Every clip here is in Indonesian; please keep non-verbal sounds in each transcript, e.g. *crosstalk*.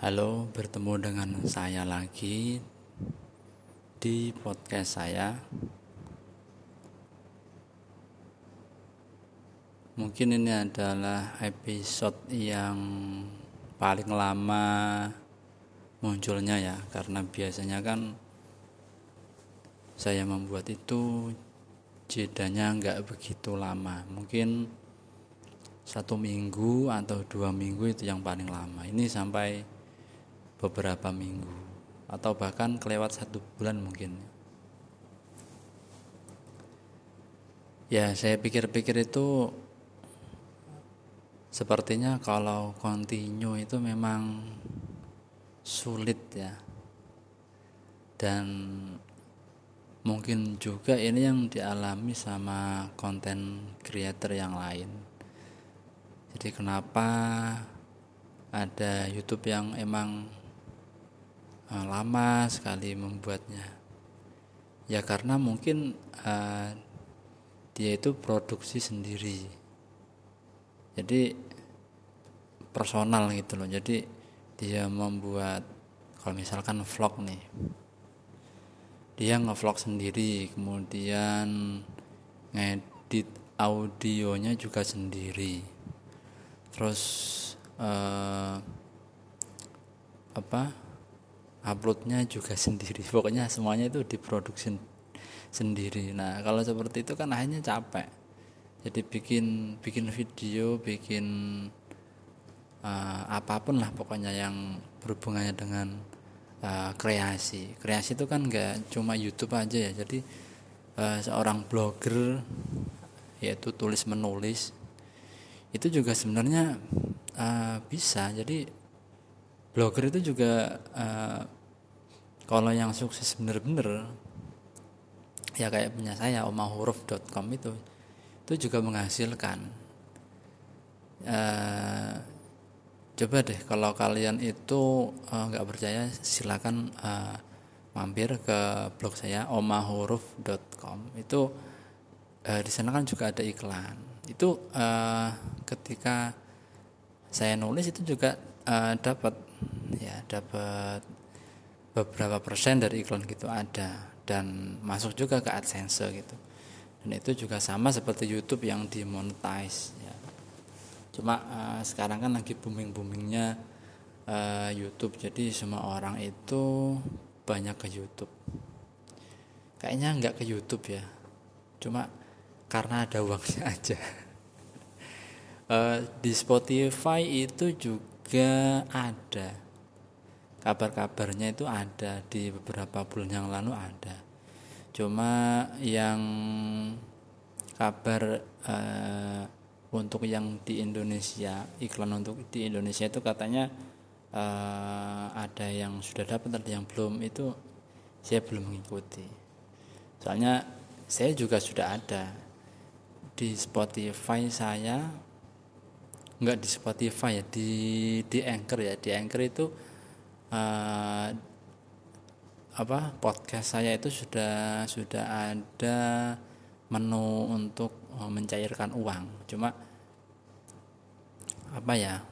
Halo, bertemu dengan saya lagi di podcast saya. Mungkin ini adalah episode yang paling lama munculnya ya, karena biasanya kan saya membuat itu jedanya nggak begitu lama. Mungkin satu minggu atau dua minggu itu yang paling lama. Ini sampai beberapa minggu atau bahkan kelewat satu bulan mungkin. Ya saya pikir-pikir itu sepertinya kalau continue itu memang sulit ya. Dan mungkin juga ini yang dialami sama konten creator yang lain. Jadi kenapa ada YouTube yang emang uh, lama sekali membuatnya. Ya karena mungkin uh, dia itu produksi sendiri. Jadi personal gitu loh. Jadi dia membuat kalau misalkan vlog nih dia ngevlog sendiri kemudian ngedit audionya juga sendiri. Terus uh, apa uploadnya juga *laughs* sendiri. Pokoknya semuanya itu diproduksi sendiri. Nah kalau seperti itu kan akhirnya capek. Jadi bikin bikin video bikin uh, apa pun lah pokoknya yang berhubungannya dengan uh, kreasi. Kreasi itu kan nggak cuma YouTube aja ya. Jadi uh, seorang blogger yaitu tulis menulis itu juga sebenarnya uh, bisa. Jadi blogger itu juga uh, kalau yang sukses bener-bener ya kayak punya saya omahuruf.com itu itu juga menghasilkan. Uh, coba deh kalau kalian itu nggak uh, percaya silakan uh, mampir ke blog saya omahuruf.com itu uh, di sana kan juga ada iklan. Itu uh, ketika saya nulis itu juga uh, dapat ya dapat beberapa persen dari iklan gitu ada dan masuk juga ke AdSense gitu. Dan itu juga sama seperti YouTube yang dimonetize ya. Cuma uh, sekarang kan lagi booming boomingnya uh, YouTube. Jadi semua orang itu banyak ke YouTube. Kayaknya nggak ke YouTube ya. Cuma karena ada uangnya *laughs* aja. Uh, di Spotify itu juga ada. Kabar-kabarnya itu ada. Di beberapa bulan yang lalu ada. Cuma yang kabar uh, untuk yang di Indonesia iklan untuk di Indonesia itu katanya uh, ada yang sudah dapat ada yang belum. Itu saya belum mengikuti. Soalnya saya juga sudah ada. Di Spotify saya nggak di Spotify ya di di Anchor ya. Di Anchor itu uh, apa podcast saya itu sudah sudah ada menu untuk uh, mencairkan uang. Cuma apa ya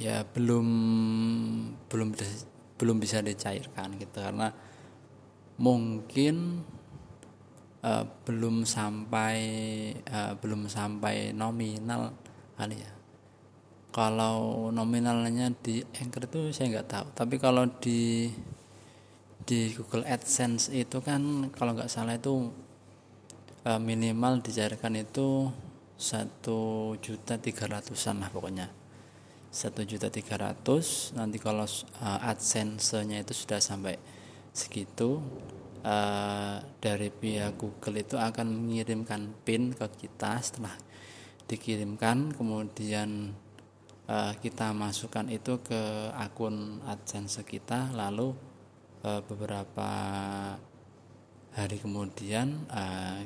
ya belum belum belum bisa dicairkan gitu. Karena mungkin uh, belum sampai uh, belum sampai nominal kali ya. Kalau nominalnya di Anchor itu saya nggak tahu. Tapi kalau di di Google AdSense itu kan kalau nggak salah itu uh, minimal dicairkan itu satu juta tiga ratusan lah pokoknya. Satu juta tiga ratus nanti kalau uh, AdSense-nya itu sudah sampai segitu uh, dari pihak Google itu akan mengirimkan pin ke kita setelah dikirimkan. Kemudian uh, kita masukkan itu ke akun AdSense kita. Lalu uh, beberapa hari kemudian uh,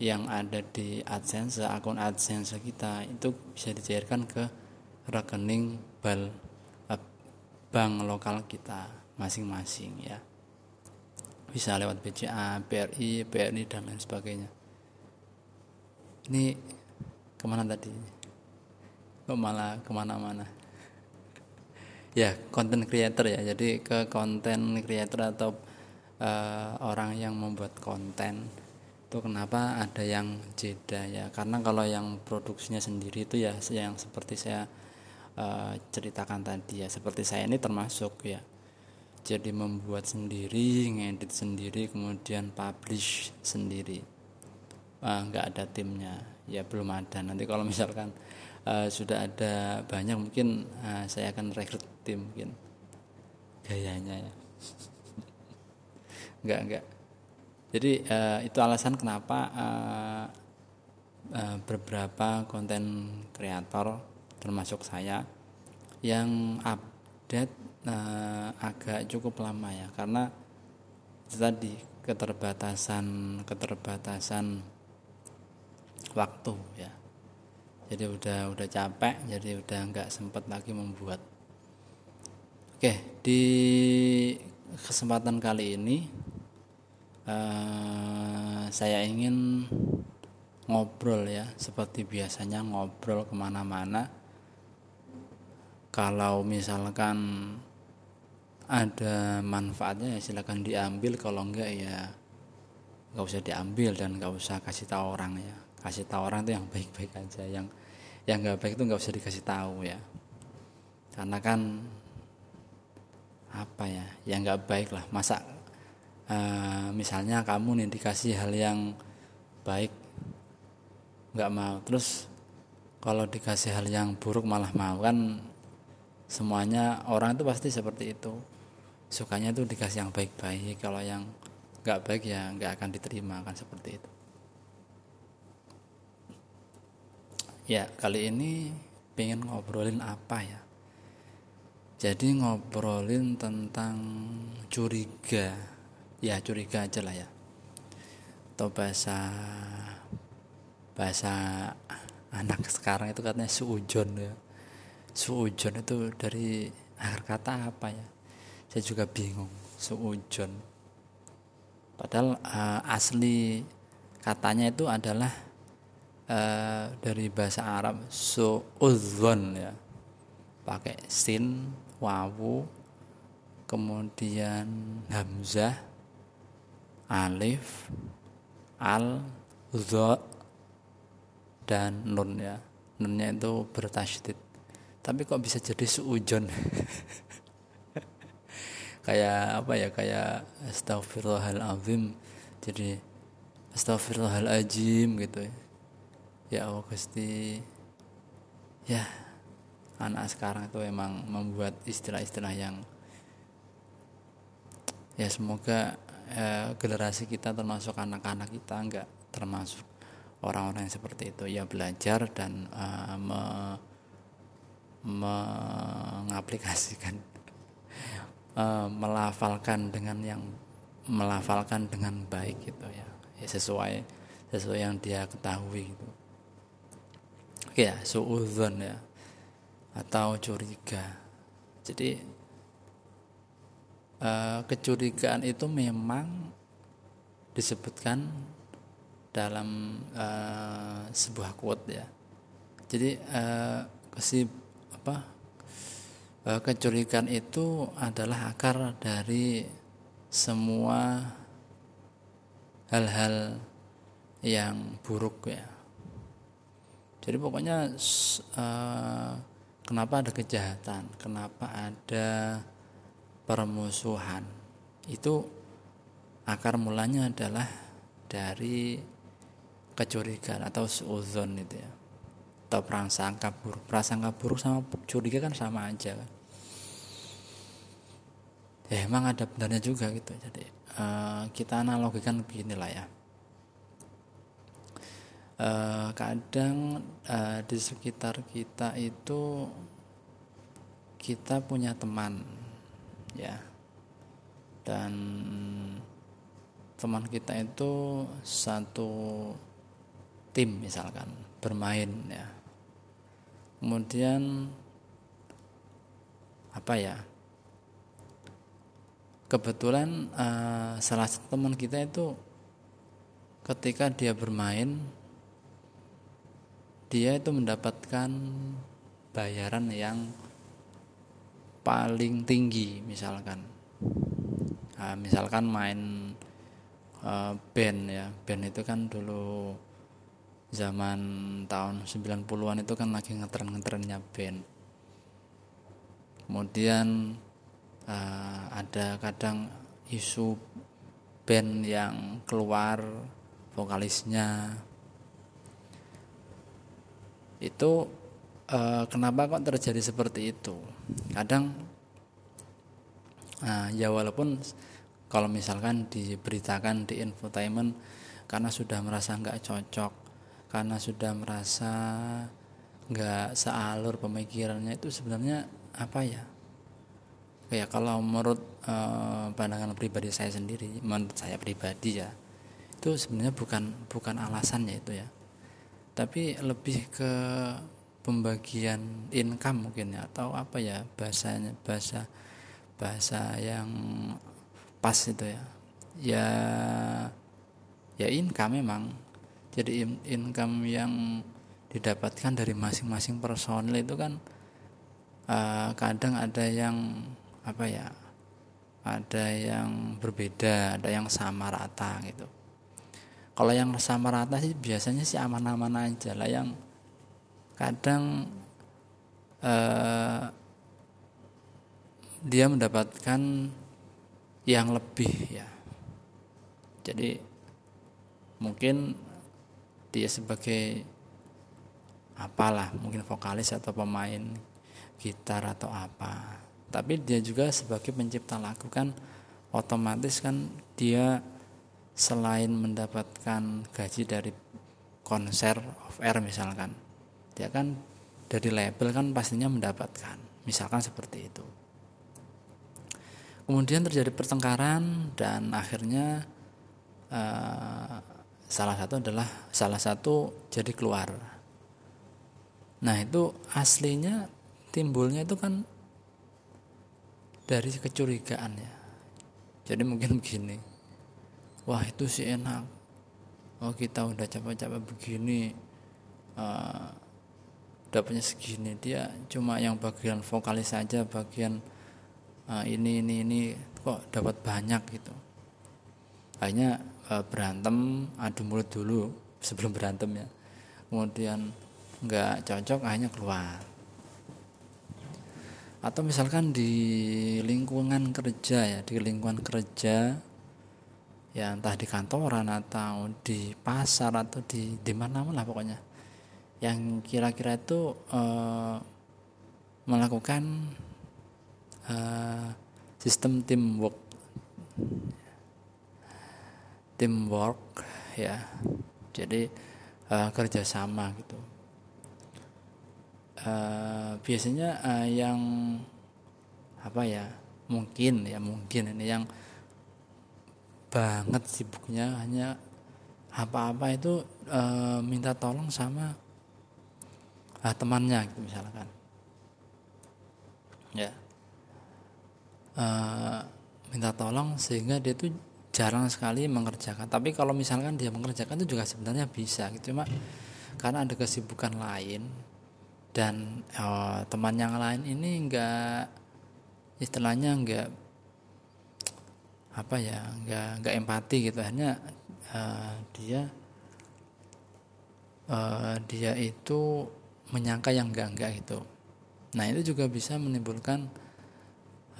yang ada di AdSense akun AdSense kita itu bisa dicairkan ke rekening bank lokal kita masing-masing ya bisa lewat BCA, BRI, BRI dan lain sebagainya. Ini ke mana tadi? Kok malah ke mana-mana? Ya konten creator ya. Jadi ke konten creator atau uh, orang yang membuat konten itu kenapa ada yang jeda ya? Karena kalau yang produksinya sendiri itu ya yang seperti saya uh, ceritakan tadi ya seperti saya ini termasuk ya jadi membuat sendiri ngedit sendiri kemudian publish sendiri. Uh, nggak ada timnya. Ya belum ada. Nanti kalau misalkan uh, sudah ada banyak mungkin uh, saya akan rekrut tim mungkin. Gayanya ya. *laughs* Nggak nggak. Jadi uh, itu alasan kenapa uh, uh, beberapa konten kreator termasuk saya yang update uh, agak cukup lama ya karena tadi keterbatasan keterbatasan waktu ya. Jadi udah udah capek jadi udah nggak sempat lagi membuat. Oke di kesempatan kali ini uh, saya ingin ngobrol ya seperti biasanya ngobrol ke mana-mana. Kalau misalkan ada manfaatnya ya silakan diambil. Kalau enggak ya nggak usah diambil dan nggak usah kasih tahu orang ya. Kasih tahu orang itu yang baik-baik aja. Yang yang nggak baik itu nggak usah dikasih tahu ya. Karena kan apa ya yang nggak baik lah. Masa uh, misalnya kamu nih dikasih hal yang baik nggak mau. Terus kalau dikasih hal yang buruk malah mau kan semuanya orang itu pasti seperti itu sukanya tuh dikasih yang baik-baik. Kalau yang nggak baik ya nggak akan diterima kan seperti itu. Ya kali ini pengen ngobrolin apa ya? Jadi ngobrolin tentang curiga. Ya curiga aja lah ya. Atau bahasa bahasa anak sekarang itu katanya suujon ya. Suujon itu dari akar kata apa ya saya juga bingung suujon padahal uh, asli katanya itu adalah uh, dari bahasa Arab suudzon ya. Pakai sin wawu kemudian hamzah alif al dha dan nun ya. Nunnya itu bertasydid. Tapi kok bisa jadi suujon *laughs* kayak apa ya kayak astagfirullahalazim jadi astagfirullahalazim gitu ya. Ya Allah Gusti. Ya anak sekarang itu emang membuat istilah-istilah yang ya semoga eh, generasi kita termasuk anak-anak kita enggak termasuk orang-orang yang seperti itu. Ya belajar dan uh, me, mengaplikasikan uh, melafalkan dengan yang melafalkan dengan baik gitu ya, ya sesuai sesuai yang dia ketahui gitu. Oke ya suudzon ya atau curiga. Jadi uh, kecurigaan itu memang disebutkan dalam uh, sebuah quote ya. Jadi uh, kesi apa uh, kecurigaan itu adalah akar dari semua hal-hal yang buruk ya. Jadi pokoknya uh, kenapa ada kejahatan? Kenapa ada permusuhan? Itu akar mulanya adalah dari kecurigaan atau suuzon itu ya atau prasangka buruk. Prasangka buruk sama curiga kan sama aja kan? Ya emang ada benarnya juga gitu. Jadi uh, kita analogikan beginilah ya. Uh, kadang uh, di sekitar kita itu kita punya teman ya. Dan teman kita itu satu tim misalkan bermain ya kemudian apa ya kebetulan uh, salah satu teman kita itu ketika dia bermain dia itu mendapatkan bayaran yang paling tinggi misalkan. Nah, misalkan main uh, band ya. Band itu kan dulu zaman tahun 90-an itu kan lagi ngetren-ngetrennya band. Kemudian uh, ada kadang isu band yang keluar vokalisnya. Itu uh, kenapa kok terjadi seperti itu? Kadang uh, ya walaupun kalau misalkan diberitakan di infotainment karena sudah merasa nggak cocok karena sudah merasa nggak sealur pemikirannya itu sebenarnya apa ya? Ya kalau menurut uh, pandangan pribadi saya sendiri menurut saya pribadi ya itu sebenarnya bukan bukan alasannya itu ya. Tapi lebih ke pembagian income mungkin ya atau apa ya bahasanya bahasa bahasa yang pas itu ya. Ya ya income memang jadi income yang didapatkan dari masing-masing personil itu kan uh, kadang ada yang apa ya ada yang berbeda ada yang sama rata gitu. Kalau yang sama rata sih biasanya sih aman-aman aja lah yang kadang eh, dia mendapatkan yang lebih ya. Jadi mungkin dia sebagai apalah mungkin vokalis atau pemain gitar atau apa. Tapi dia juga sebagai pencipta lagu kan otomatis kan dia selain mendapatkan gaji dari konser of air misalkan dia kan dari label kan pastinya mendapatkan misalkan seperti itu. Kemudian terjadi pertengkaran dan akhirnya uh, salah satu adalah salah satu jadi keluar. Nah itu aslinya timbulnya itu kan dari kecurigaan ya. Jadi mungkin begini wah itu sih enak. Oh kita udah capek-capek begini uh, dapatnya segini. Dia cuma yang bagian vokalis saja bagian uh, ini ini ini kok dapat banyak gitu. Akhirnya uh, berantem adu mulut dulu *laughs* sebelum berantem ya. Kemudian nggak cocok akhirnya keluar. Atau misalkan di lingkungan kerja ya di lingkungan kerja ya entah di kantoran atau di pasar atau di di mana lah pokoknya. Yang kira-kira itu uh, melakukan uh, sistem teamwork teamwork ya. Jadi uh, kerjasama gitu. Uh, biasanya uh, yang apa ya mungkin ya mungkin ini yang banget sibuknya hanya apa-apa itu uh, minta tolong sama uh, temannya gitu misalkan. Ya. Uh, minta tolong sehingga dia tuh jarang sekali mengerjakan. Tapi kalau misalkan dia mengerjakan itu juga sebenarnya bisa gitu. Cuma karena ada kesibukan lain dan oh, teman yang lain ini enggak istilahnya enggak apa ya enggak enggak empati gitu. Hanya uh, dia uh, dia itu menyangka yang enggak enggak gitu. Nah itu juga bisa menimbulkan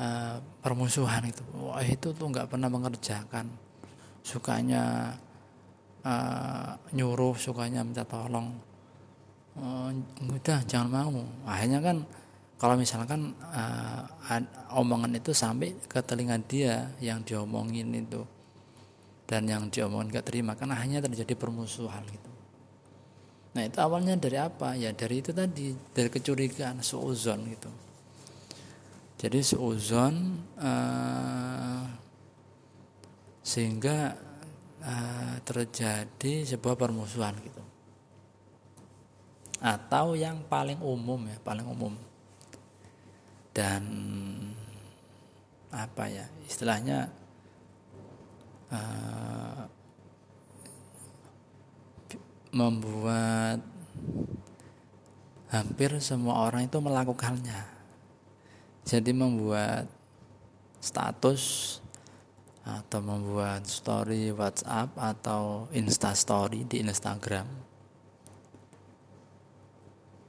uh, permusuhan itu. Wah itu tuh enggak pernah mengerjakan. Sukanya uh, nyuruh sukanya minta tolong. Oh, udah jangan mau. Akhirnya kan kalau misalkan uh, omongan itu sampai ke telinga dia yang diomongin itu. Dan yang diomongin gak terima kan akhirnya terjadi permusuhan gitu. Nah itu awalnya dari apa? Ya dari itu tadi dari kecurigaan suuzon gitu jadi suuzon uh, sehingga uh, terjadi sebuah permusuhan gitu. Atau yang paling umum ya paling umum. Dan apa ya istilahnya uh, membuat hampir semua orang itu melakukannya jadi membuat status atau membuat story WhatsApp atau Insta Story di Instagram.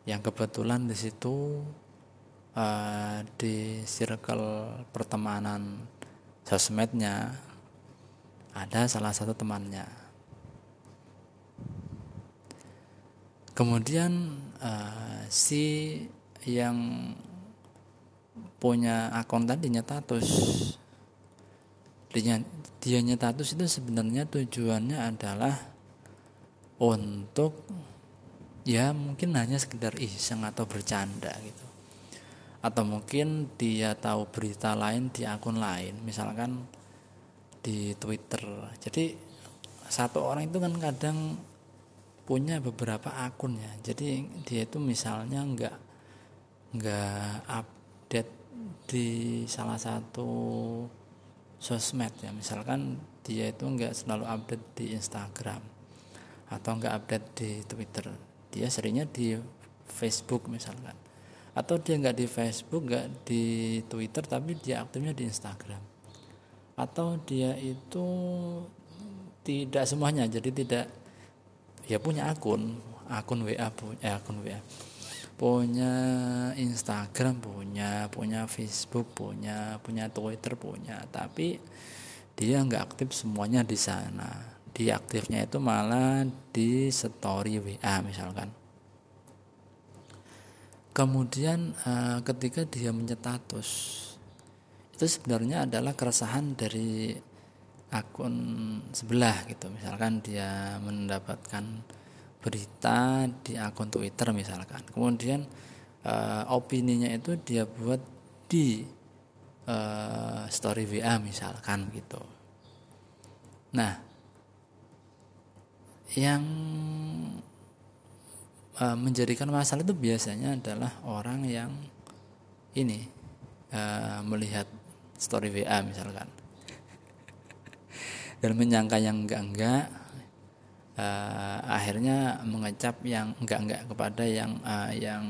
Yang kebetulan di situ uh, di circle pertemanan sosmednya ada salah satu temannya. Kemudian uh, si yang punya akun tadi nyetatus dia nyetatus itu sebenarnya tujuannya adalah untuk ya mungkin hanya sekedar iseng atau bercanda gitu. Atau mungkin dia tahu berita lain di akun lain misalkan di Twitter. Jadi satu orang itu kan kadang punya beberapa akun ya. Jadi dia itu misalnya nggak nggak di salah satu sosmed ya. Misalkan dia itu nggak selalu update di Instagram atau nggak update di Twitter. Dia seringnya di Facebook misalkan. Atau dia nggak di Facebook nggak di Twitter tapi dia aktifnya di Instagram. Atau dia itu tidak semuanya jadi tidak ya punya akun akun WA punya akun WA punya Instagram punya punya Facebook punya punya Twitter punya. Tapi dia nggak aktif semuanya di sana. Dia aktifnya itu malah di story WA misalkan. Kemudian uh, ketika dia menyetatus itu sebenarnya adalah keresahan dari akun sebelah gitu. Misalkan dia mendapatkan berita di akun Twitter misalkan. Kemudian uh, opininya itu dia buat di uh, story WA misalkan gitu. Nah yang uh, menjadikan masalah itu biasanya adalah orang yang ini uh, melihat story WA misalkan. Dan menyangka yang enggak-enggak uh, akhirnya mengecap yang enggak-enggak kepada yang uh, yang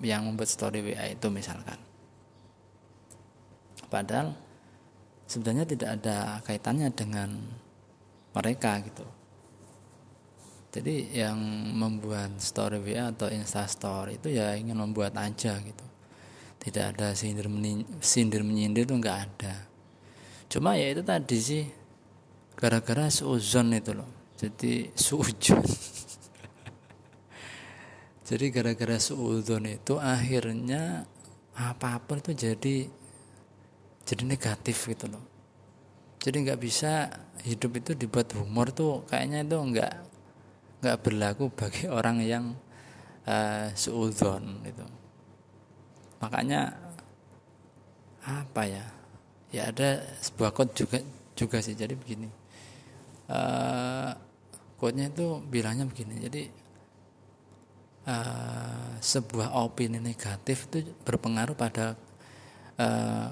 yang membuat story WA itu misalkan. Padahal sebenarnya tidak ada kaitannya dengan mereka gitu. Jadi yang membuat story WA atau Insta Story itu ya ingin membuat aja gitu. Tidak ada sindir sindir menyindir itu nggak ada. Cuma ya itu tadi sih gara-gara suzon itu loh jadi sujon jadi gara-gara suzon itu akhirnya apa pun itu jadi jadi negatif gitu loh. Jadi nggak bisa hidup itu dibuat humor tuh kayaknya itu nggak nggak berlaku bagi *laughs* orang yang uh, suudon itu makanya apa ya? Ya ada sebuah quote juga juga sih. Jadi begini uh, quote-nya itu bilangnya begini. Jadi uh, sebuah opini negatif itu berpengaruh pada uh,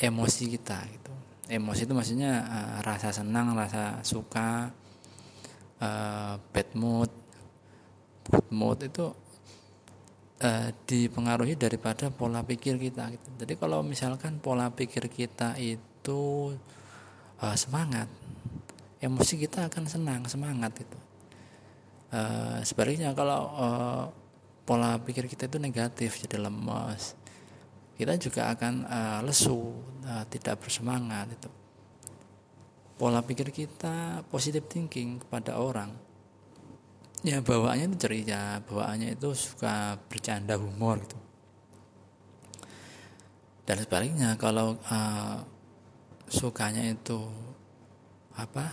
emosi kita gitu. Emosi itu maksudnya uh, rasa senang rasa suka uh, bad mood. Good mood itu uh, dipengaruhi daripada pola pikir kita gitu. Jadi kalau misalkan pola pikir kita itu uh, semangat, emosi kita akan senang, semangat itu. Uh, sebaliknya kalau uh, pola pikir kita itu negatif, jadi lemas, kita juga akan uh, lesu, uh, tidak bersemangat itu pola pikir kita positive thinking kepada orang ya bawaannya itu ceria bawaannya itu suka bercanda humor gitu dan sebaliknya kalau uh, sukanya itu apa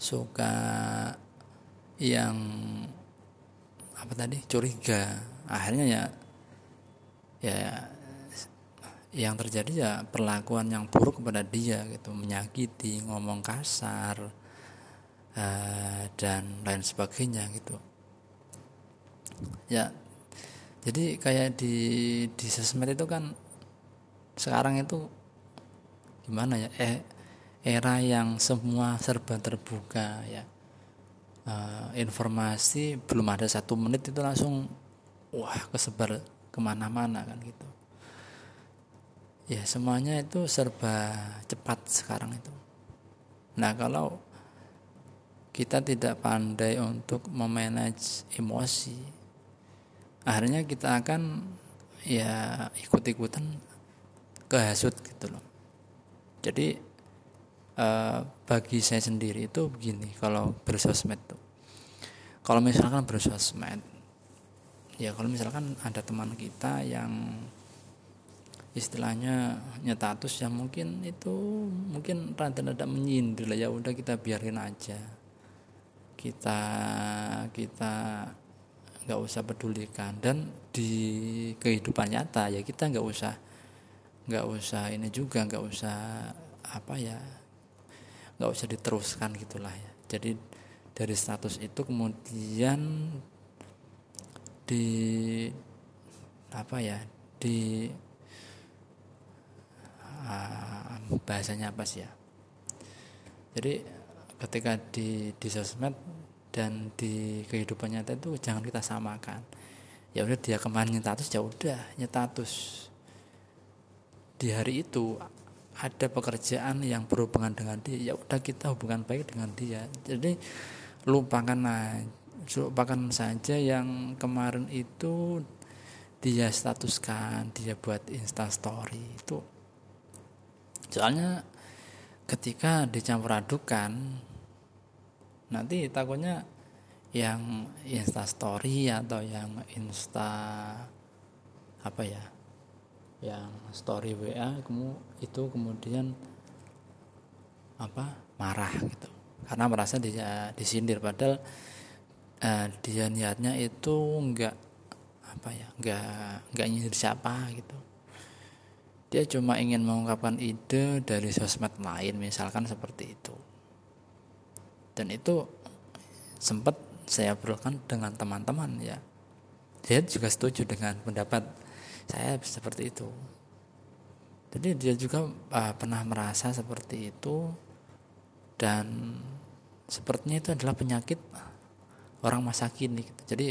suka yang apa tadi? Curiga. Akhirnya ya ya yang terjadi ya perlakuan yang buruk kepada dia gitu. Menyakiti ngomong kasar uh, dan lain sebagainya gitu. Ya jadi kayak di di sosmed itu kan sekarang itu gimana ya? Eh era yang semua serba terbuka ya. Uh, informasi belum ada satu menit itu langsung wah kesebar ke mana-mana kan gitu. Ya semuanya itu serba cepat sekarang itu. Nah kalau kita tidak pandai untuk memanage emosi akhirnya kita akan ya ikut-ikutan kehasut gitu loh. Jadi eh, bagi saya sendiri itu begini kalau bersosmed tuh. Kalau misalkan bersosmed ya kalau misalkan ada teman kita yang istilahnya nyetatus yang mungkin itu mungkin rada-rada menyindir lah ya udah kita biarin aja. Kita kita nggak usah pedulikan. Dan di kehidupan nyata ya kita nggak usah nggak usah ini juga nggak usah apa ya nggak usah diteruskan gitulah ya. Jadi dari status itu kemudian di apa ya di uh, bahasanya apa sih ya? Jadi ketika di di sosmed dan di kehidupan nyata itu jangan kita samakan. Ya udah dia kemarin nyetatus ya udah nyetatus di hari itu ada pekerjaan yang berhubungan dengan dia ya udah kita hubungan baik dengan dia. Jadi lupakan lupakan saja yang kemarin itu dia statuskan dia buat instastory itu. Soalnya ketika dicampur adukan nanti takutnya yang insta story atau yang insta apa ya yang story WA itu kemudian apa marah gitu. Karena merasa dia disindir padahal uh, dia niatnya itu enggak apa ya enggak enggak nyindir siapa gitu. Dia cuma ingin mengungkapkan ide dari sosmed lain misalkan seperti itu. Dan itu sempat saya obrolkan dengan teman-teman ya. Dia juga setuju dengan pendapat saya seperti itu. Jadi dia juga uh, pernah merasa seperti itu. Dan sepertinya itu adalah penyakit orang masa kini gitu. jadi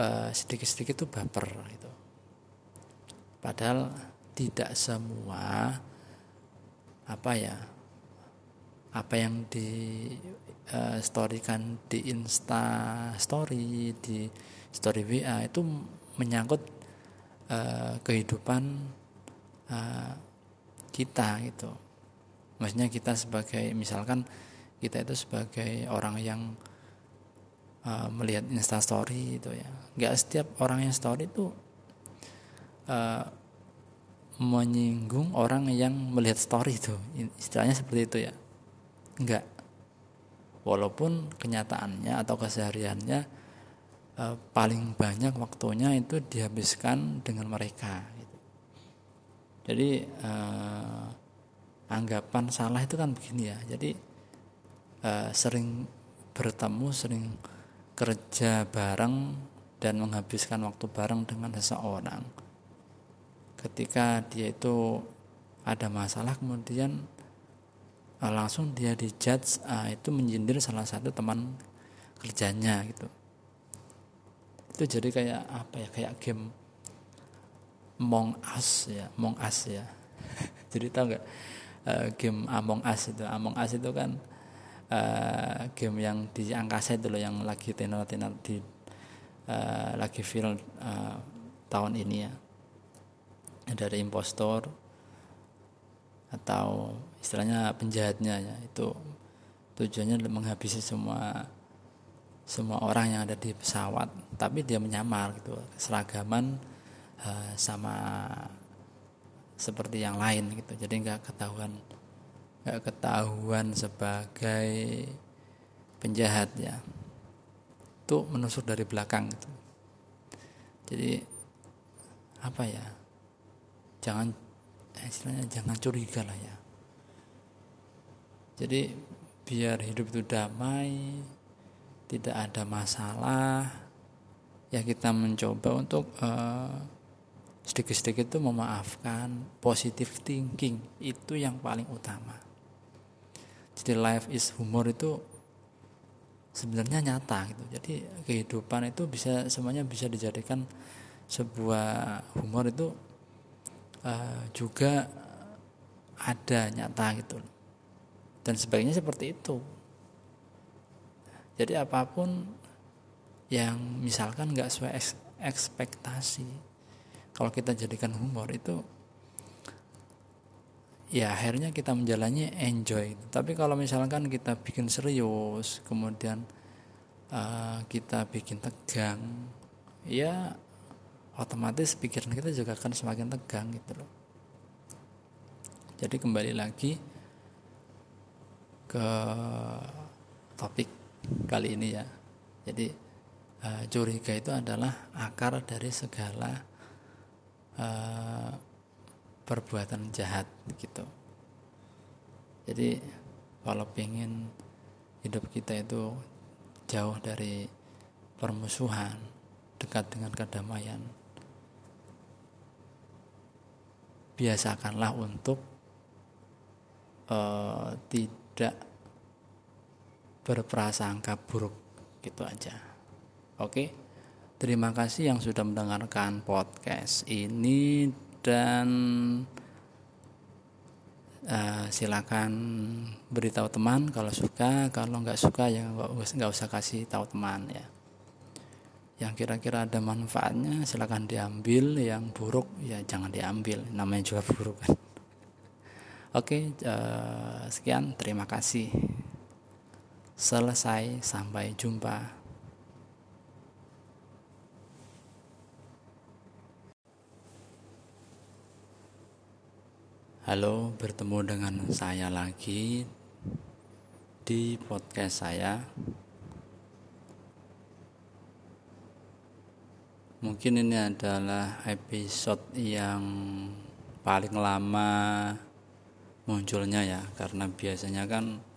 uh, sedikit-sedikit itu baper gitu. Padahal tidak semua apa ya apa yang di uh, storykan di Insta Story di Story WA itu menyangkut uh, kehidupan uh, kita gitu. Maksudnya kita sebagai misalkan kita itu sebagai orang yang uh, melihat Insta Story itu ya. Nggak setiap orang yang story itu uh, menyinggung orang yang melihat story itu. Istilahnya seperti itu ya. Enggak walaupun kenyataannya atau kesehariannya eh, paling banyak waktunya itu dihabiskan dengan mereka gitu. jadi eh, anggapan salah itu kan begini ya. Jadi eh, sering bertemu sering kerja bareng dan menghabiskan waktu bareng dengan seseorang. Ketika dia itu ada masalah kemudian langsung dia dijudge uh, itu menyindir salah satu teman kerjanya gitu itu jadi kayak apa ya kayak game Among Us ya Among Us ya. *laughs* Jadi tahu nggak uh, game Among Us itu? Among Us itu kan uh, game yang di angkasa itu loh yang lagi tenor-tenor di uh, lagi viral uh, tahun ini ya. Dari impostor atau istilahnya penjahatnya ya. Itu tujuannya menghabisi semua semua orang yang ada di pesawat tapi dia menyamar gitu seragaman uh, sama seperti yang lain gitu. Jadi nggak ketahuan nggak ketahuan sebagai penjahat ya. Itu menusuk dari belakang gitu. Jadi apa ya jangan istilahnya jangan curiga lah ya. Jadi biar hidup itu damai tidak ada masalah ya kita mencoba untuk uh, sedikit-sedikit itu memaafkan positive thinking itu yang paling utama. Jadi life is humor itu sebenarnya nyata gitu. Jadi kehidupan itu bisa semuanya bisa dijadikan sebuah humor itu uh, juga ada nyata gitu. Dan sebagainya seperti itu jadi apa pun yang misalkan nggak sesuai ekspektasi kalau kita jadikan humor itu ya akhirnya kita menjalani enjoy. Tapi kalau misalkan kita bikin serius kemudian uh, kita bikin tegang ya otomatis pikiran kita juga akan semakin tegang gitu loh. Jadi kembali lagi ke topik kali ini ya. Jadi uh, curiga itu adalah akar dari segala uh, perbuatan jahat gitu. Jadi kalau pengen hidup kita itu jauh dari permusuhan dekat dengan kedamaian biasakanlah untuk uh, tidak berprasangka buruk gitu aja. Oke? Terima kasih yang sudah mendengarkan podcast ini dan uh, silakan beritahu teman kalau suka kalau nggak suka ya nggak usah kasih tahu teman ya. Yang kira-kira ada manfaatnya silahkan diambil yang buruk ya jangan diambil namanya juga *laughs* buruk kan. Oke uh, sekian terima kasih selesai sampai jumpa. Halo, bertemu dengan saya lagi di podcast saya. Mungkin ini adalah episode yang paling lama munculnya ya karena biasanya kan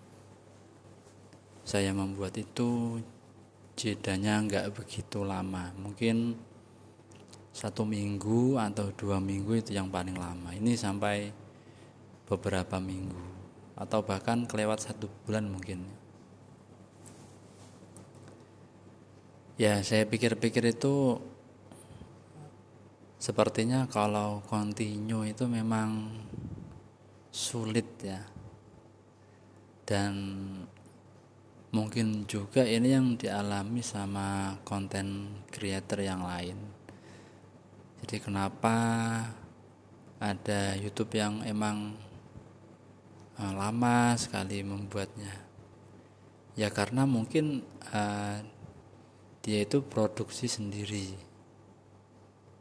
saya membuat itu jedanya nggak begitu lama. Mungkin satu minggu atau dua minggu itu yang paling lama. Ini sampai beberapa minggu atau bahkan kelewat satu bulan mungkin. Ya saya pikir-pikir itu sepertinya kalau kontinu itu memang sulit ya. Dan mungkin juga ini yang dialami sama konten creator yang lain. Jadi kenapa ada YouTube yang emang uh, lama sekali membuatnya? Ya karena mungkin uh, dia itu produksi sendiri.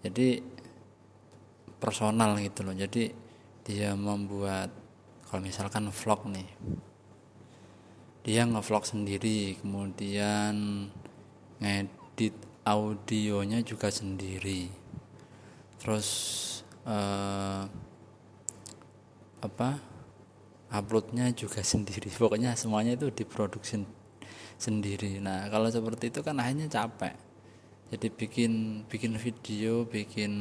Jadi personal gitu loh. Jadi dia membuat kalau misalkan vlog nih dia ngevlog sendiri kemudian ngedit audionya juga sendiri. Terus uh, apa uploadnya juga *laughs* sendiri. Pokoknya semuanya itu diproduksi sendiri. Nah kalau seperti itu kan akhirnya capek. Jadi bikin bikin video bikin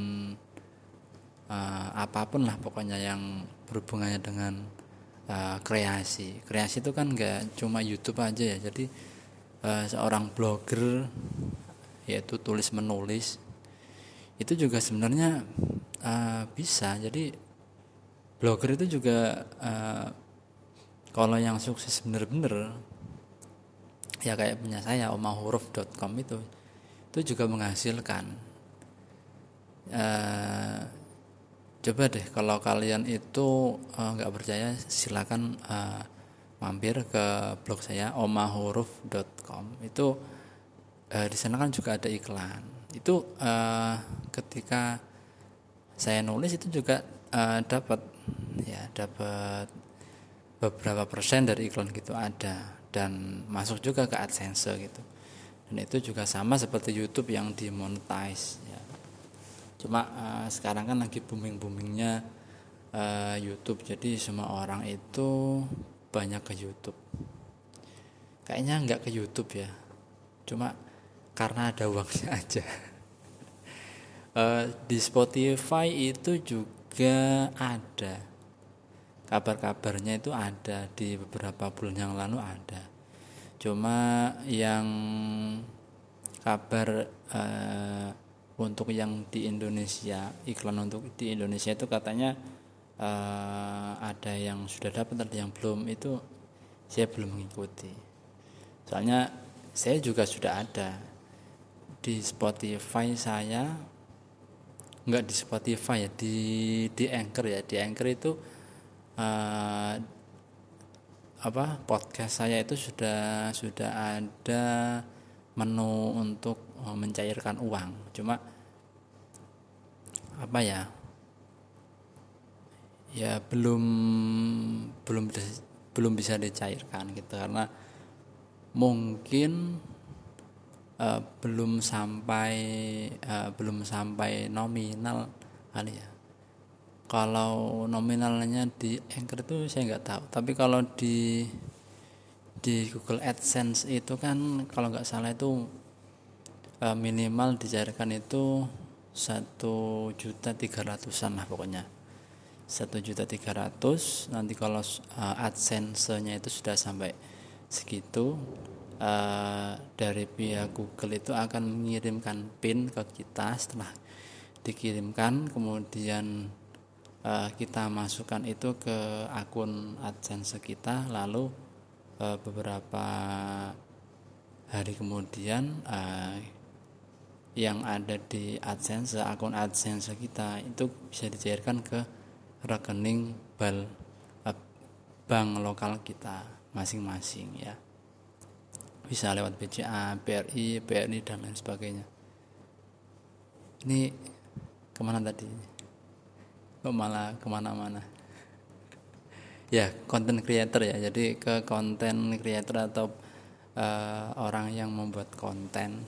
uh, apa pun lah pokoknya yang berhubungannya dengan uh, kreasi. Kreasi itu kan nggak cuma YouTube aja ya. Jadi uh, seorang blogger yaitu tulis menulis itu juga sebenarnya uh, bisa. Jadi blogger itu juga uh, kalau yang sukses bener-bener ya kayak punya saya omahuruf.com itu itu juga menghasilkan coba deh kalau kalian itu eh, nggak uh, percaya silakan uh, mampir ke blog saya omahuruf.com itu uh, di sana kan juga ada iklan. Itu uh, ketika saya nulis itu juga uh, dapat ya dapat beberapa persen dari iklan gitu ada. Dan masuk juga ke AdSense gitu. Dan itu juga sama seperti YouTube yang dimonetize cuma uh, sekarang kan lagi booming boomingnya uh, YouTube. Jadi semua orang itu banyak ke YouTube. Kayaknya nggak ke YouTube ya. Cuma karena ada uangnya *laughs* aja. Uh, di Spotify itu juga ada. Kabar-kabarnya itu ada. Di beberapa bulan yang lalu ada. Cuma yang kabar uh, untuk yang di Indonesia iklan untuk di Indonesia itu katanya uh, ada yang sudah dapat ada yang belum itu saya belum mengikuti. Soalnya saya juga sudah ada di Spotify saya nggak di Spotify ya di di Anchor ya. Di Anchor itu uh, apa podcast saya itu sudah sudah ada menu untuk uh, mencairkan uang. Cuma apa ya? Ya belum belum belum bisa dicairkan gitu karena mungkin uh, belum sampai uh, belum sampai nominal kali ya. Kalau nominalnya di Anchor itu saya nggak tahu tapi kalau di di Google AdSense itu kan kalau nggak salah itu uh, minimal dicairkan itu satu juta tiga ratusan lah pokoknya. Satu juta tiga ratus nanti kalau uh, adsense-nya itu sudah sampai segitu uh, dari pihak Google itu akan mengirimkan pin ke kita setelah dikirimkan. Kemudian uh, kita masukkan itu ke akun AdSense kita. Lalu uh, beberapa hari kemudian uh, yang ada di AdSense akun AdSense kita itu bisa dicairkan ke rekening bal eh, bank lokal kita masing-masing ya. Bisa lewat BCA, BRI, BRI dan lain sebagainya. Ini ke mana tadi? Kok malah ke mana-mana? Ya konten creator ya. Jadi ke konten creator atau uh, orang yang membuat konten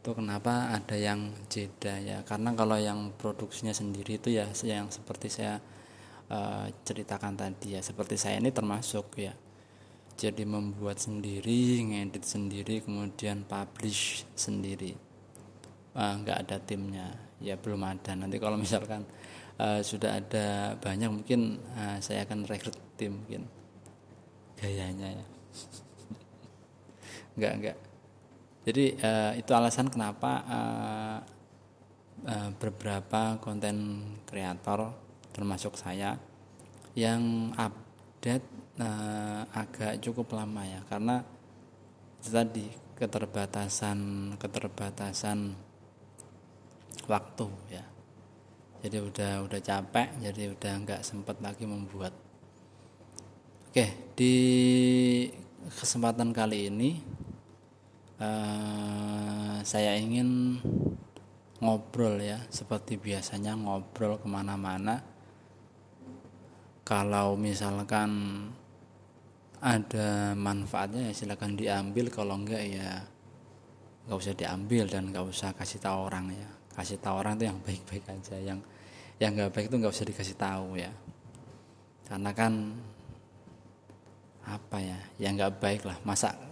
itu kenapa ada yang jeda ya? Karena kalau yang produksinya sendiri itu ya yang seperti saya uh, ceritakan tadi ya seperti saya ini termasuk ya. Jadi membuat sendiri ngedit sendiri kemudian publish sendiri. Uh, nggak ada timnya. Ya belum ada. Nanti kalau misalkan uh, sudah ada banyak mungkin uh, saya akan rekrut tim mungkin. Gayanya ya. *laughs* Nggak nggak jadi uh, itu alasan kenapa uh, uh, beberapa konten kreator termasuk saya yang update uh, agak cukup lama ya. Karena tadi keterbatasan keterbatasan waktu ya. Jadi udah udah capek jadi udah nggak sempat lagi membuat. Oke di kesempatan kali ini uh, saya ingin ngobrol ya seperti biasanya ngobrol ke mana-mana. Kalau misalkan ada manfaatnya ya silakan diambil kalau enggak ya nggak usah diambil dan nggak usah kasih tahu orang ya. Kasih tahu orang itu yang baik-baik aja yang yang nggak baik itu nggak usah dikasih tahu ya. Karena kan apa ya yang nggak baik lah masa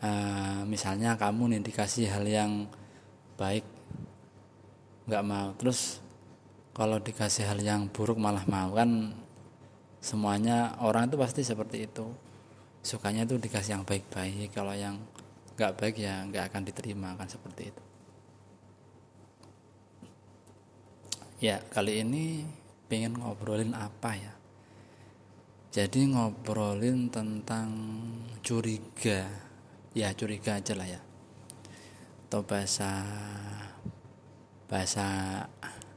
uh, misalnya kamu nih dikasih hal yang baik nggak mau. Terus kalau dikasih hal yang buruk malah mau. Kan semuanya orang itu pasti seperti itu. Sukanya itu dikasih yang baik-baik. Kalau yang nggak baik ya nggak akan diterima kan seperti itu. Ya kali ini pengen ngobrolin apa ya? Jadi ngobrolin tentang curiga ya curiga aja lah ya. Atau bahasa bahasa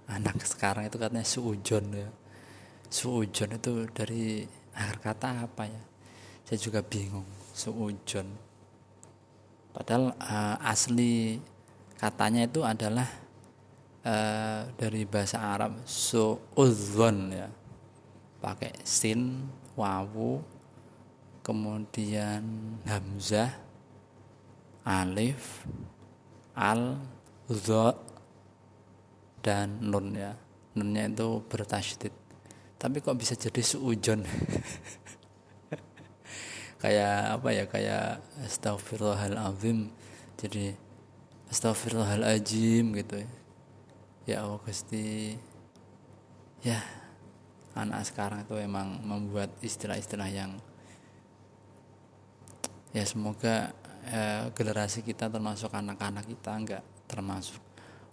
anak sekarang itu katanya suujon ya. Suujon itu dari akar kata apa ya? Saya juga bingung suujon. Padahal uh, asli katanya itu adalah uh, dari bahasa Arab suudzon ya. Pakai sin wawu kemudian hamzah alif al dha dan nun ya. Nunnya itu bertasydid. Tapi kok bisa jadi suujon *laughs* kayak apa ya? Kayak astagfirullahalazim jadi astagfirullahalazim gitu ya. Ya Allah Gusti. Ya anak sekarang itu emang membuat istilah-istilah yang ya semoga eh, generasi kita termasuk anak-anak kita enggak termasuk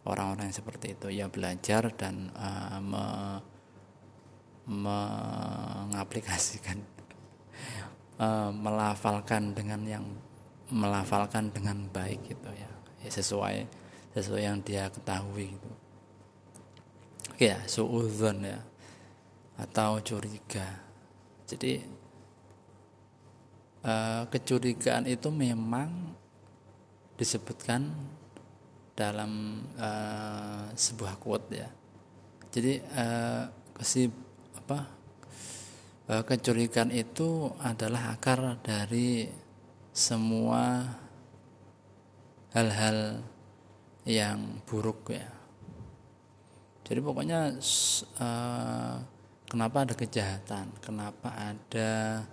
orang-orang yang seperti itu. Ya belajar dan uh, me, mengaplikasikan uh, *laughs* melafalkan dengan yang melafalkan dengan baik gitu ya, ya sesuai sesuai yang dia ketahui gitu. Ya suudzon ya atau curiga. Jadi uh, kecurigaan itu memang disebutkan dalam uh, sebuah quote ya. Jadi uh, apa uh, kecurigaan itu adalah akar dari semua hal-hal yang buruk ya. Jadi pokoknya uh, kenapa ada kejahatan, kenapa ada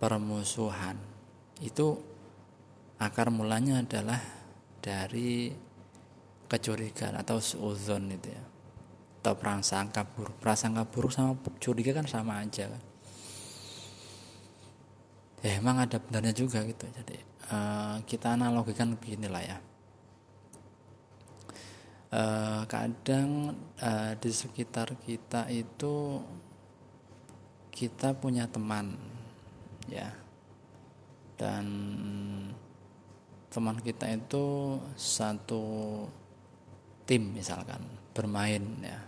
permusuhan, itu akar mulanya adalah dari kecurigaan atau suuzon itu ya. Atau prasangka buruk. Prasangka buruk sama curiga kan sama aja kan. Ya emang ada benarnya juga gitu. Jadi uh, kita analogikan beginilah ya. Uh, kadang uh, di sekitar kita itu kita punya teman ya. Dan teman kita itu satu tim misalkan bermain ya.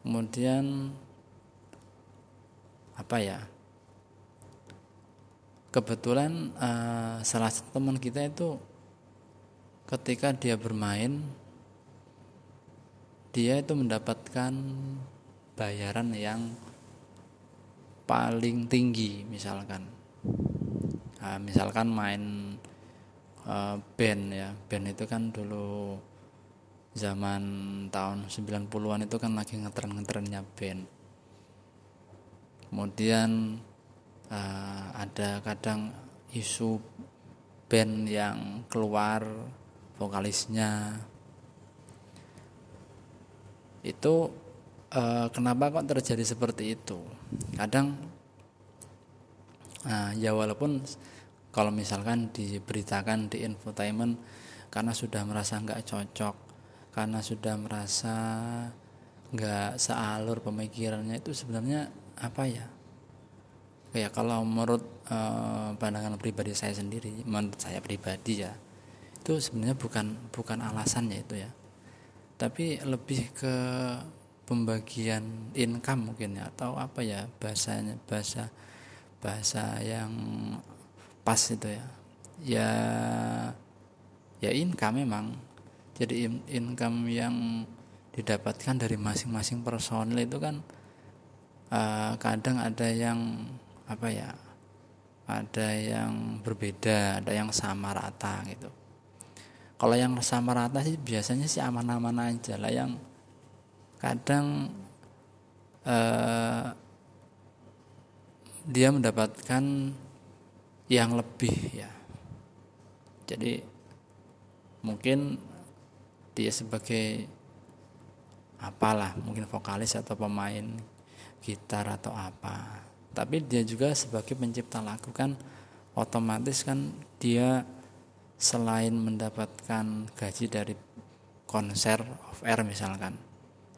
Kemudian apa ya kebetulan uh, salah satu teman kita itu ketika dia bermain dia itu mendapatkan bayaran yang paling tinggi misalkan. Nah, misalkan main uh, band ya. Band itu kan dulu zaman tahun 90-an itu kan lagi ngetren-ngetrennya band. Kemudian uh, ada kadang isu band yang keluar vokalisnya. Itu uh, kenapa kok terjadi seperti itu kadang uh, ya walaupun kalau misalkan diberitakan di infotainment karena sudah merasa nggak cocok karena sudah merasa nggak sealur pemikirannya itu sebenarnya apa ya? Kayak kalau menurut uh, pandangan pribadi saya sendiri menurut saya pribadi ya itu sebenarnya bukan bukan alasannya itu ya. Tapi lebih ke pembagian income mungkin ya atau apa ya bahasanya bahasa bahasa yang pas itu ya. Ya ya income memang. Jadi income yang didapatkan dari masing-masing personil itu kan uh, kadang ada yang apa ya ada yang berbeda ada yang sama rata gitu. Kalau yang sama rata sih biasanya sih aman-aman aja lah yang kadang uh, dia mendapatkan yang lebih ya. Jadi mungkin dia sebagai apalah mungkin vokalis atau pemain gitar atau apa. Tapi dia juga sebagai pencipta lagu kan otomatis kan dia selain mendapatkan gaji dari konser of air misalkan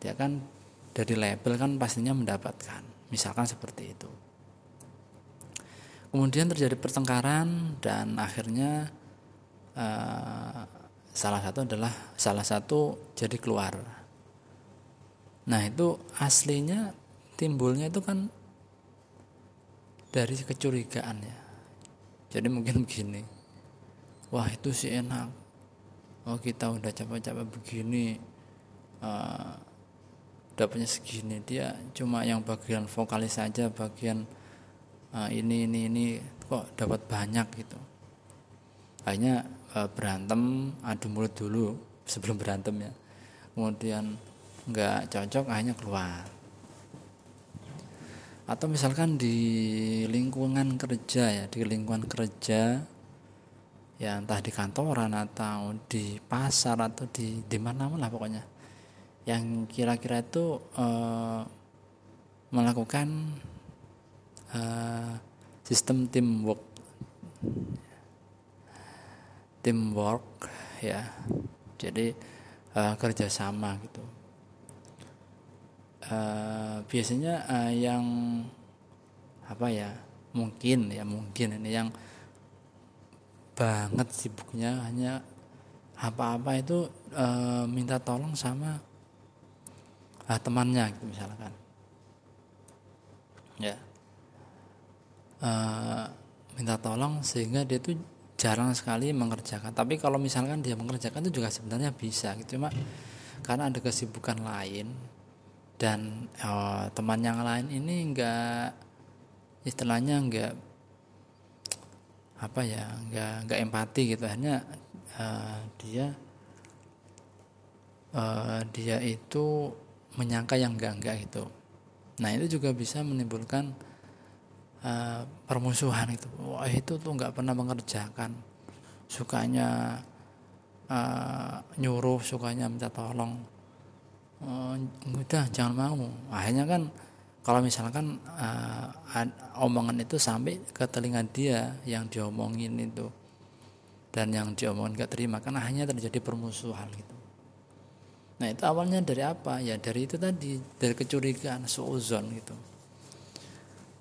dia kan dari label kan pastinya mendapatkan. Misalkan seperti itu. Kemudian terjadi pertengkaran dan akhirnya uh, salah satu adalah salah satu jadi keluar. Nah itu aslinya timbulnya itu kan dari kecurigaan ya. Jadi mungkin *laughs* begini wah itu sih enak. Oh kita udah capek-capek begini uh, dapatnya segini dia cuma yang bagian vokalis saja bagian uh, ini ini ini kok dapat banyak gitu. Akhirnya uh, berantem adu mulut dulu *laughs* sebelum berantem ya. Kemudian nggak cocok akhirnya keluar. Atau misalkan di lingkungan kerja ya di lingkungan kerja ya entah di kantoran atau di pasar atau di di lah pokoknya yang kira-kira itu uh, melakukan uh, sistem teamwork. Teamwork ya. Jadi uh, kerjasama gitu. Uh, biasanya uh, yang apa ya mungkin ya mungkin ini yang banget sibuknya hanya apa-apa itu uh, minta tolong sama uh, temannya gitu misalkan. Ya. Uh, minta tolong sehingga dia tuh jarang sekali mengerjakan. Tapi kalau misalkan dia mengerjakan itu juga sebenarnya bisa gitu. Cuma karena ada kesibukan lain dan oh, teman yang lain ini enggak istilahnya enggak apa ya enggak enggak empati gitu. Hanya uh, dia uh, dia itu menyangka yang enggak enggak gitu. Nah itu juga bisa menimbulkan uh, permusuhan itu. Wah itu tuh enggak pernah mengerjakan. Sukanya uh, nyuruh sukanya minta tolong. Uh, udah jangan mau. Akhirnya kan kalau misalkan uh, omongan itu sampai ke telinga dia yang diomongin itu. Dan yang diomongin gak terima kan hanya terjadi permusuhan gitu nah itu awalnya dari apa? Ya dari itu tadi dari kecurigaan suuzon gitu.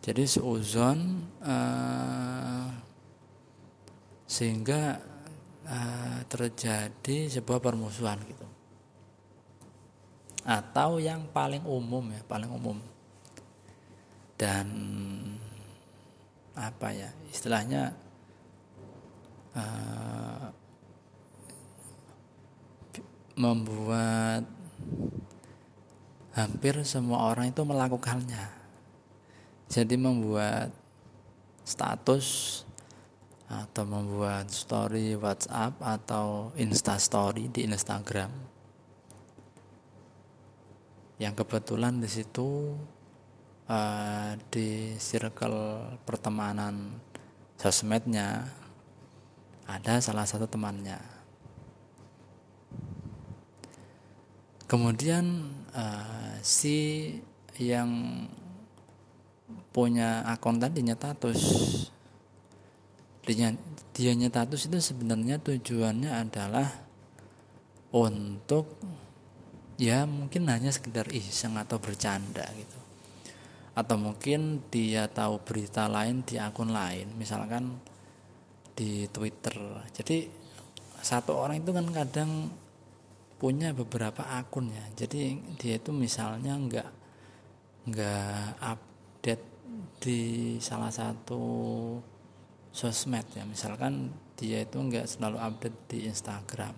Jadi suuzon uh, sehingga uh, terjadi sebuah permusuhan gitu. Atau yang paling umum ya paling umum. Dan apa ya istilahnya uh, membuat hampir semua orang itu melakukannya. Jadi membuat status atau membuat story WhatsApp atau Insta Story di Instagram. Yang kebetulan di situ uh, di circle pertemanan sosmednya ada salah satu temannya kemudian uh, si yang punya akun tadi nyetatus dia dia nyetatus itu sebenarnya tujuannya adalah untuk ya mungkin hanya sekedar iseng atau bercanda gitu. Atau mungkin dia tahu berita lain di akun lain misalkan di Twitter. Jadi satu orang itu kan kadang punya beberapa akun ya. Jadi dia itu misalnya nggak nggak update di salah satu sosmed ya. Misalkan dia itu nggak selalu update di Instagram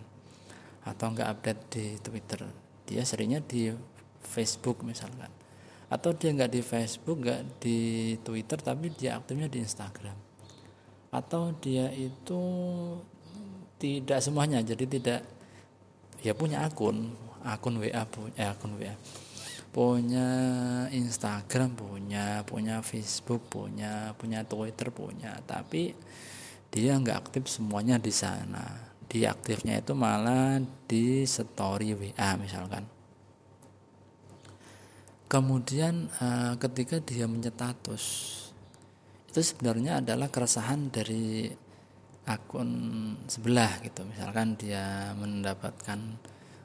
atau nggak update di Twitter. Dia seringnya di Facebook misalkan. Atau dia nggak di Facebook nggak di Twitter tapi dia aktifnya di Instagram. Atau dia itu tidak semuanya jadi tidak ya punya akun. Akun WA punya eh, akun WA punya Instagram punya punya Facebook punya punya Twitter punya. Tapi dia nggak aktif semuanya di sana. Dia aktifnya itu malah di story WA misalkan. Kemudian uh, ketika dia menyetatus itu sebenarnya adalah keresahan dari akun sebelah gitu. Misalkan dia mendapatkan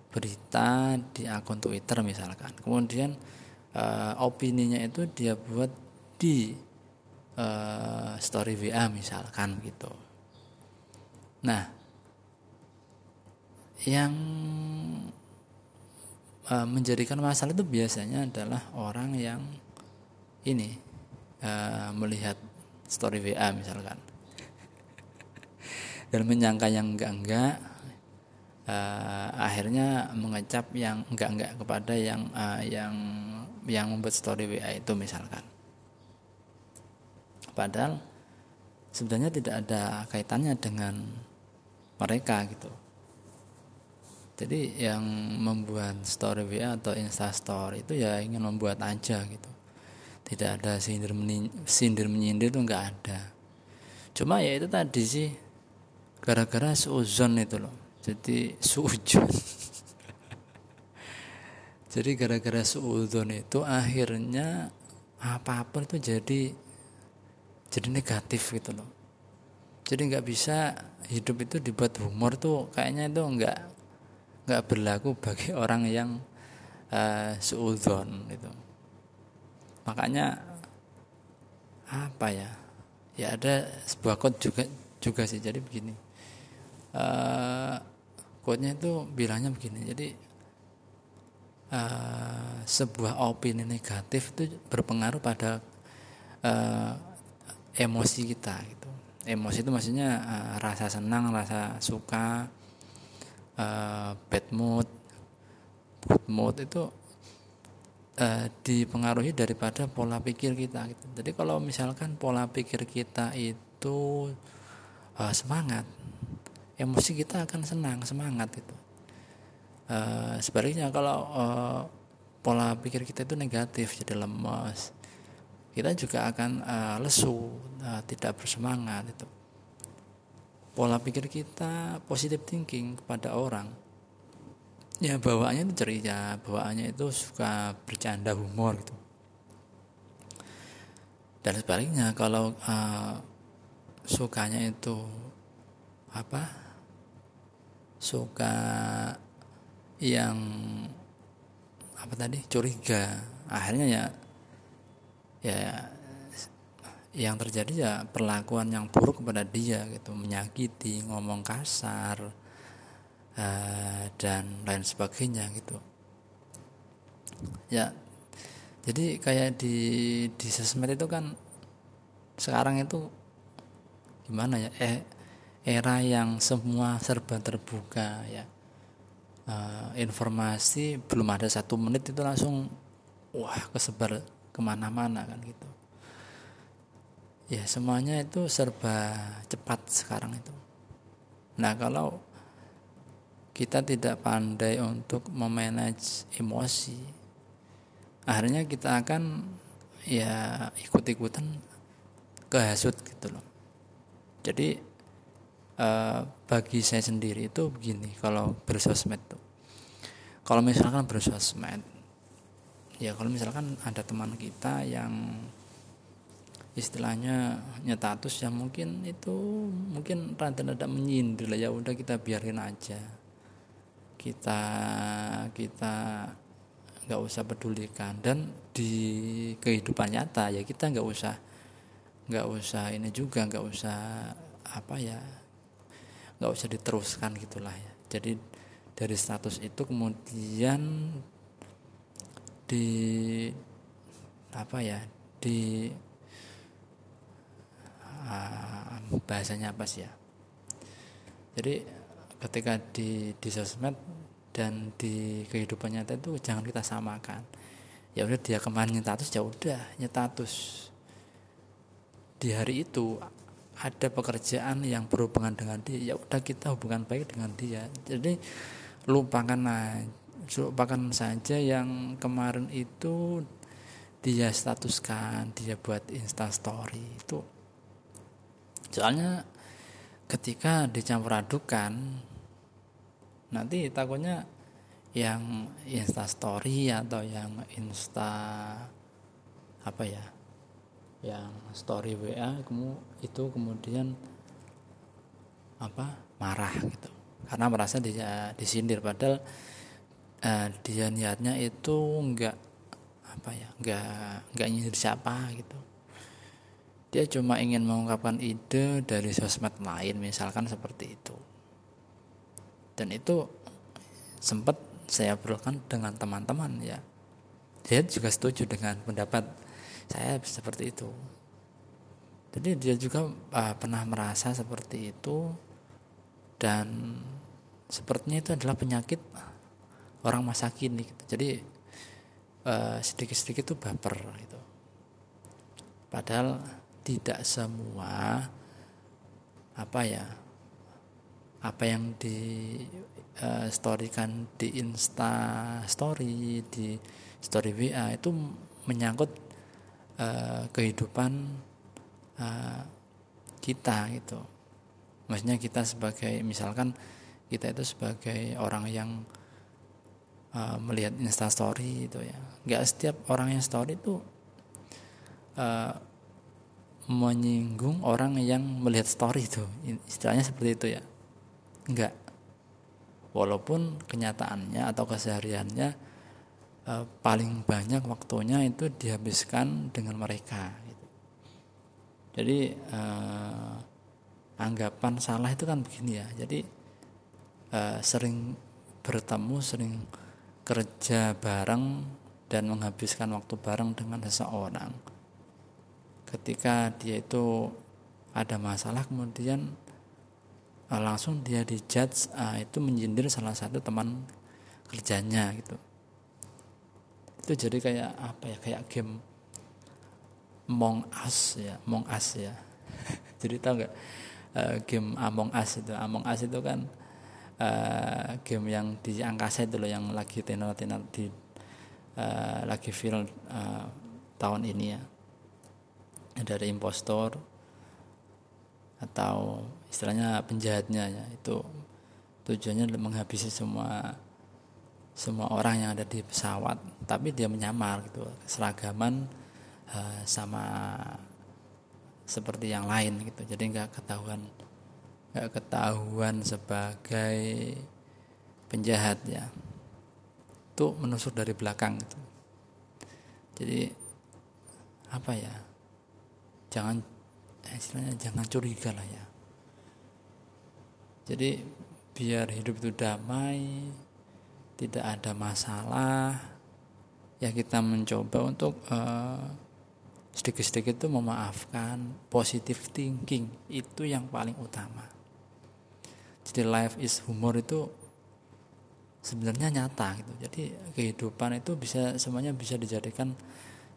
berita di akun Twitter misalkan. Kemudian uh, opininya itu dia buat di uh, story WA misalkan gitu. Nah yang uh, menjadikan masalah itu biasanya adalah orang yang ini uh, melihat story WA misalkan dan menyangka yang enggak-enggak uh, akhirnya mengecap yang enggak-enggak kepada yang uh, yang yang membuat story WA itu misalkan. Padahal sebenarnya tidak ada kaitannya dengan mereka gitu. Jadi yang membuat story WA atau Insta Story itu ya ingin membuat aja gitu. Tidak ada sindir sindir menyindir itu nggak ada. Cuma ya itu tadi sih gara-gara suzon itu loh. Jadi sujon *laughs* jadi gara-gara suzon itu akhirnya apa-apa itu jadi jadi negatif gitu loh. Jadi nggak bisa hidup itu dibuat humor tuh kayaknya itu nggak nggak berlaku bagi *laughs* orang yang uh, suudzon itu makanya apa ya? Ya ada sebuah quote juga juga sih. Jadi begini uh, quote-nya itu bilangnya begini. Jadi uh, sebuah opini negatif itu berpengaruh pada uh, emosi kita gitu. Emosi itu maksudnya uh, rasa senang rasa suka uh, bad mood. Good mood itu uh, dipengaruhi daripada pola pikir kita gitu. Jadi kalau misalkan pola pikir kita itu semangat emosi kita akan senang semangat itu uh, sebaliknya kalau uh, pola pikir kita itu negatif jadi lemas kita juga akan uh, lesu uh, tidak bersemangat itu. Pola pikir kita positive thinking kepada orang ya bawaannya itu ceria bawaannya itu suka bercanda humor gitu. Dan sebaliknya kalau uh, sukanya itu apa suka yang apa tadi curiga. Akhirnya ya ya yang terjadi ya perlakuan yang buruk kepada dia gitu. Menyakiti ngomong kasar uh, dan lain sebagainya gitu. Ya jadi kayak di di sosmed itu kan sekarang itu gimana ya? Eh era yang semua serba terbuka ya. Uh, informasi belum ada satu menit itu langsung wah kesebar ke mana-mana kan gitu. Ya semuanya itu serba cepat sekarang itu. Nah kalau kita tidak pandai untuk memanage emosi akhirnya kita akan ya ikut-ikutan kehasut gitu loh. Jadi uh, bagi saya sendiri itu begini kalau bersosmed tuh. Kalau misalkan bersosmed ya kalau misalkan ada teman kita yang istilahnya nyetatus yang mungkin itu mungkin rada-rada menyindir lah ya udah kita biarin aja. Kita kita nggak usah pedulikan. Dan di kehidupan nyata ya kita nggak usah nggak usah ini juga nggak usah apa ya nggak usah diteruskan gitulah ya. Jadi dari status itu kemudian di apa ya di uh, bahasanya apa sih ya? Jadi ketika di di sosmed dan di kehidupan nyata itu jangan kita samakan. Ya udah dia kemarin nyetatus ya udah nyetatus di hari itu ada pekerjaan yang berhubungan dengan dia ya udah kita hubungan baik dengan dia. Jadi lupakan lupakan saja yang kemarin itu dia statuskan dia buat instastory itu. Soalnya ketika dicampur adukan nanti takutnya yang instastory atau yang insta apa ya yang story WA kamu itu kemudian apa marah gitu. Karena merasa dia disindir. Padahal uh, dia niatnya itu enggak apa ya enggak enggak nyindir siapa gitu. Dia cuma ingin mengungkapkan ide dari sosmed lain misalkan seperti itu. Dan itu sempat saya obrolkan dengan teman-teman ya. Dia juga setuju dengan pendapat saya seperti itu. Jadi dia juga uh, pernah merasa seperti itu. Dan sepertinya itu adalah penyakit orang masa kini gitu. jadi uh, sedikit-sedikit itu baper gitu. Padahal tidak semua apa ya apa yang di uh, storykan di insta story di story WA itu menyangkut uh, kehidupan uh, kita gitu. Maksudnya kita sebagai misalkan kita itu sebagai orang yang uh, melihat instastory itu ya. Nggak setiap orang yang story itu uh, menyinggung orang yang melihat story itu. Istilahnya seperti itu ya. Enggak walaupun kenyataannya atau kesehariannya eh, paling banyak waktunya itu dihabiskan dengan mereka gitu. jadi eh, anggapan salah itu kan begini ya. Jadi eh, sering bertemu sering kerja bareng dan menghabiskan waktu bareng dengan seseorang. Ketika dia itu ada masalah kemudian langsung dia dijudge uh, itu menyindir salah satu teman kerjanya gitu itu jadi kayak apa ya? Kayak game Among Us ya Among Us ya. *laughs* Jadi tahu nggak? Uh, game Among Us itu. Among Us itu kan uh, game yang di angkasa itu loh yang lagi tenar-tenar di uh, lagi viral uh, tahun ini ya. Dari impostor atau istilahnya penjahatnya ya. Itu tujuannya menghabisi semua semua orang yang ada di pesawat. Tapi dia menyamar gitu seragaman uh, sama seperti yang lain gitu. Jadi nggak ketahuan nggak ketahuan sebagai penjahat ya. Itu menusuk dari belakang gitu. Jadi apa ya jangan istilahnya jangan curiga lah ya. Jadi biar hidup itu damai tidak ada masalah ya kita mencoba untuk uh, sedikit-sedikit itu memaafkan positive thinking itu yang paling utama. Jadi life is humor itu sebenarnya nyata gitu. Jadi kehidupan itu bisa semuanya bisa dijadikan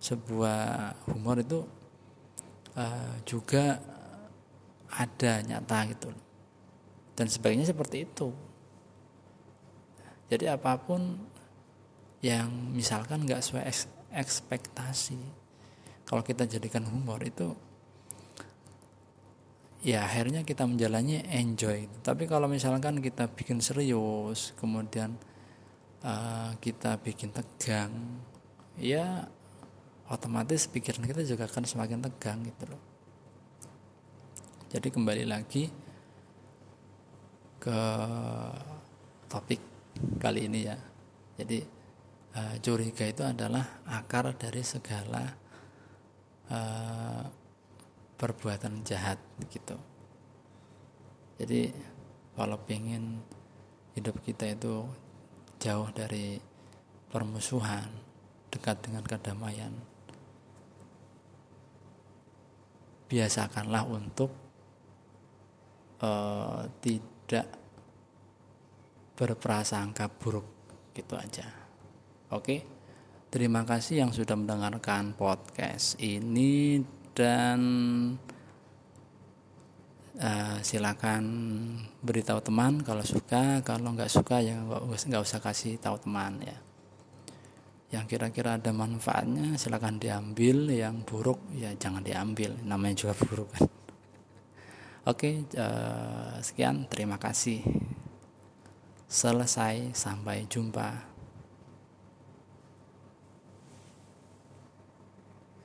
sebuah humor itu uh, juga ada nyata gitu. Dan sebagainya seperti itu jadi apa pun yang misalkan nggak sesuai ekspektasi kalau kita jadikan humor itu ya akhirnya kita menjalani enjoy. Tapi kalau misalkan kita bikin serius kemudian uh, kita bikin tegang ya otomatis pikiran kita juga akan semakin tegang gitu loh. Jadi kembali lagi ke topik kali ini ya. Jadi uh, curiga itu adalah akar dari segala uh, perbuatan jahat gitu. Jadi kalau pengen hidup kita itu jauh dari permusuhan dekat dengan kedamaian biasakanlah untuk uh, tidak berprasangka buruk gitu aja. Oke? Terima kasih yang sudah mendengarkan podcast ini dan uh, silakan beritahu teman kalau suka kalau nggak suka ya nggak usah kasih tahu teman ya. Yang kira-kira ada manfaatnya silahkan diambil yang buruk ya jangan diambil namanya juga *laughs* buruk kan. Oke uh, sekian terima kasih selesai sampai jumpa